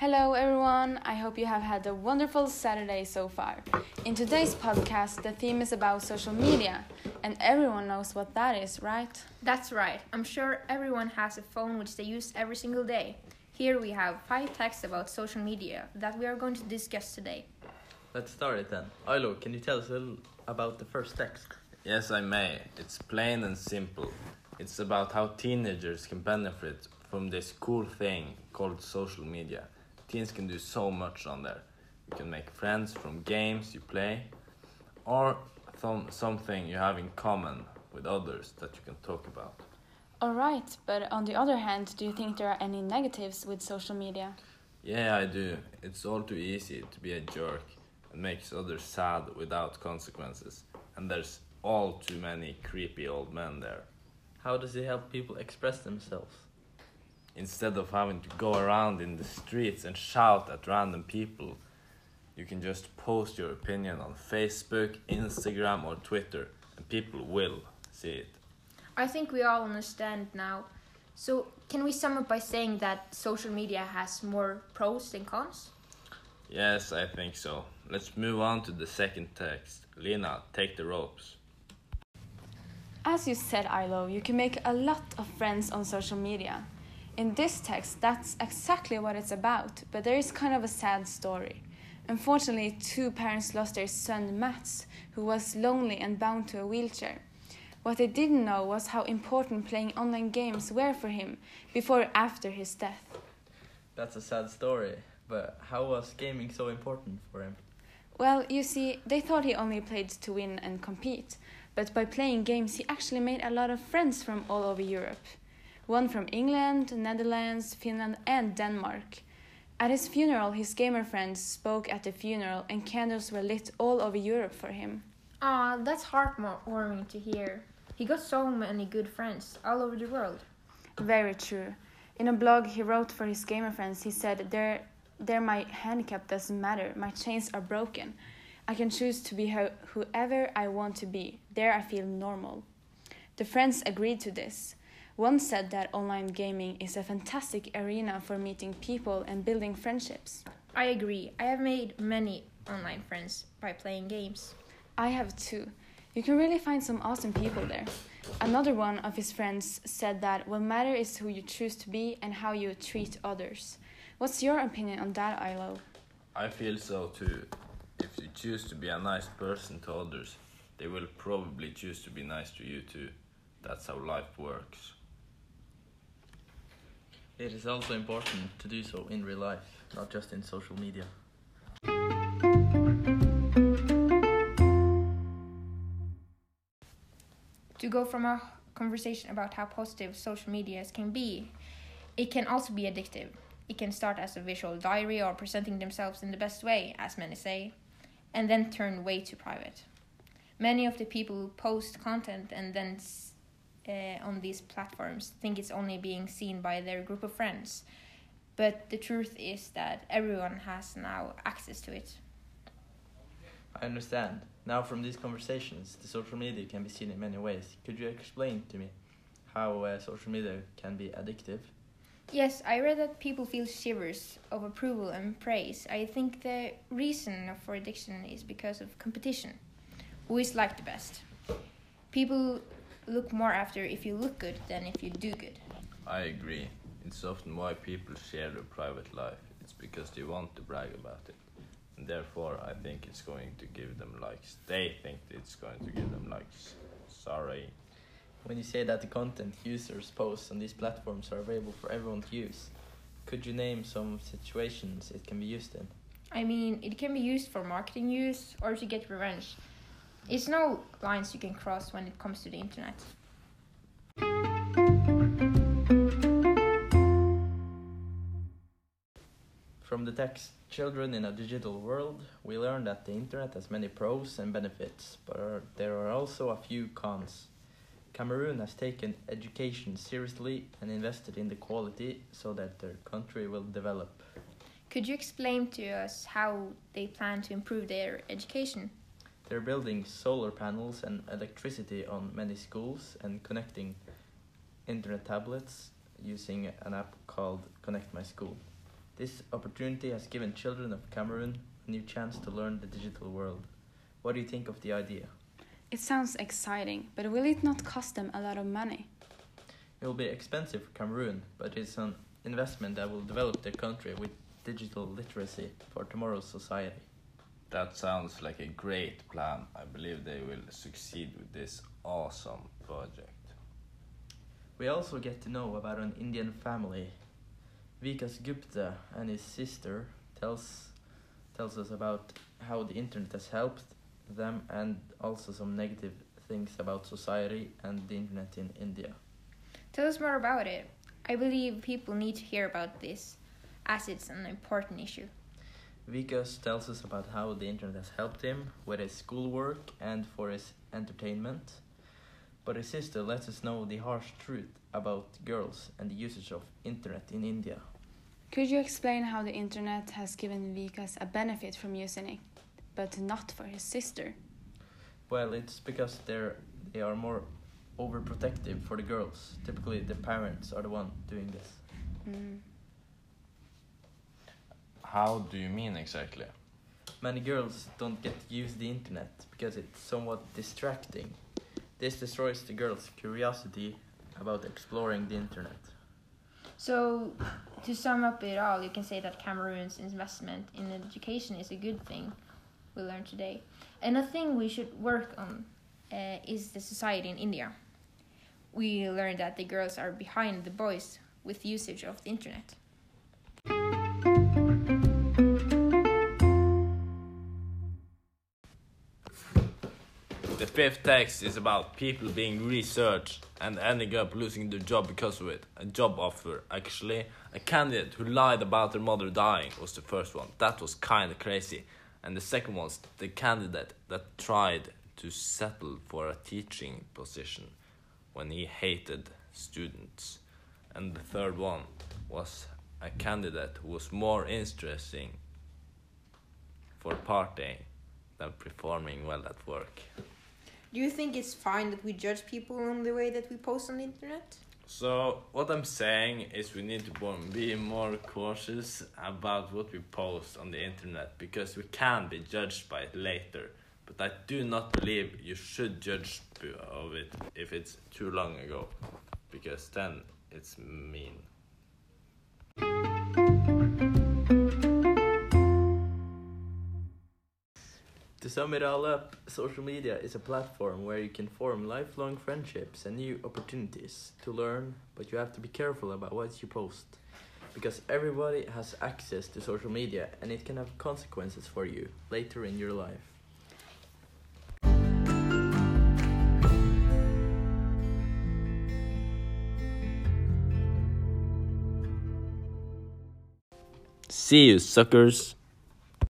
Hello, everyone. I hope you have had a wonderful Saturday so far. In today's podcast, the theme is about social media, and everyone knows what that is, right? That's right. I'm sure everyone has a phone which they use every single day. Here we have five texts about social media that we are going to discuss today. Let's start it then. Ilo, can you tell us a little about the first text? Yes, I may. It's plain and simple. It's about how teenagers can benefit from this cool thing called social media. Teens can do so much on there. You can make friends from games you play or some, something you have in common with others that you can talk about. Alright, but on the other hand, do you think there are any negatives with social media? Yeah, I do. It's all too easy to be a jerk and makes others sad without consequences. And there's all too many creepy old men there. How does it help people express themselves? Instead of having to go around in the streets and shout at random people, you can just post your opinion on Facebook, Instagram, or Twitter, and people will see it. I think we all understand now. So, can we sum up by saying that social media has more pros than cons? Yes, I think so. Let's move on to the second text. Lena, take the ropes. As you said, Ilo, you can make a lot of friends on social media. In this text, that's exactly what it's about, but there is kind of a sad story. Unfortunately, two parents lost their son Mats, who was lonely and bound to a wheelchair. What they didn't know was how important playing online games were for him before or after his death. That's a sad story, but how was gaming so important for him? Well, you see, they thought he only played to win and compete, but by playing games, he actually made a lot of friends from all over Europe. One from England, Netherlands, Finland, and Denmark. At his funeral, his gamer friends spoke at the funeral, and candles were lit all over Europe for him. Ah, that's heartwarming to hear. He got so many good friends all over the world. Very true. In a blog he wrote for his gamer friends, he said, "There, there, my handicap doesn't matter. My chains are broken. I can choose to be ho- whoever I want to be. There, I feel normal." The friends agreed to this. One said that online gaming is a fantastic arena for meeting people and building friendships. I agree. I have made many online friends by playing games. I have too. You can really find some awesome people there. Another one of his friends said that what matters is who you choose to be and how you treat others. What's your opinion on that, Ilo? I feel so too. If you choose to be a nice person to others, they will probably choose to be nice to you too. That's how life works. It is also important to do so in real life, not just in social media. To go from a conversation about how positive social medias can be, it can also be addictive. It can start as a visual diary or presenting themselves in the best way, as many say, and then turn way too private. Many of the people who post content and then uh, on these platforms think it's only being seen by their group of friends, but the truth is that everyone has now access to it. I understand. Now, from these conversations, the social media can be seen in many ways. Could you explain to me how uh, social media can be addictive? Yes, I read that people feel shivers of approval and praise. I think the reason for addiction is because of competition. Who is like the best? People look more after if you look good than if you do good. I agree. It's often why people share their private life. It's because they want to brag about it. And therefore, I think it's going to give them likes. They think it's going to give them likes. Sorry. When you say that the content users post on these platforms are available for everyone to use, could you name some situations it can be used in? I mean, it can be used for marketing use or to get revenge. It's no lines you can cross when it comes to the internet. From the text Children in a Digital World, we learn that the internet has many pros and benefits, but are, there are also a few cons. Cameroon has taken education seriously and invested in the quality so that their country will develop. Could you explain to us how they plan to improve their education? They're building solar panels and electricity on many schools and connecting internet tablets using an app called Connect My School. This opportunity has given children of Cameroon a new chance to learn the digital world. What do you think of the idea? It sounds exciting, but will it not cost them a lot of money? It will be expensive for Cameroon, but it's an investment that will develop the country with digital literacy for tomorrow's society. That sounds like a great plan. I believe they will succeed with this awesome project. We also get to know about an Indian family. Vikas Gupta and his sister tells tells us about how the internet has helped them and also some negative things about society and the internet in India. Tell us more about it. I believe people need to hear about this as it's an important issue. Vikas tells us about how the internet has helped him with his schoolwork and for his entertainment. But his sister lets us know the harsh truth about girls and the usage of internet in India. Could you explain how the internet has given Vikas a benefit from using it, but not for his sister? Well, it's because they're they are more overprotective for the girls. Typically, the parents are the one doing this. Mm. How do you mean exactly? Many girls don't get to use the internet because it's somewhat distracting. This destroys the girls' curiosity about exploring the internet. So, to sum up it all, you can say that Cameroon's investment in education is a good thing we learned today. And a thing we should work on uh, is the society in India. We learned that the girls are behind the boys with usage of the internet. Fifth text is about people being researched and ending up losing their job because of it. A job offer, actually. A candidate who lied about their mother dying was the first one. That was kind of crazy. And the second was the candidate that tried to settle for a teaching position when he hated students. And the third one was a candidate who was more interesting for partying than performing well at work. Do you think it's fine that we judge people on the way that we post on the internet? So what I'm saying is we need to be more cautious about what we post on the internet because we can be judged by it later. But I do not believe you should judge of it if it's too long ago, because then it's mean. To sum it all up, social media is a platform where you can form lifelong friendships and new opportunities to learn, but you have to be careful about what you post. Because everybody has access to social media and it can have consequences for you later in your life. See you, suckers!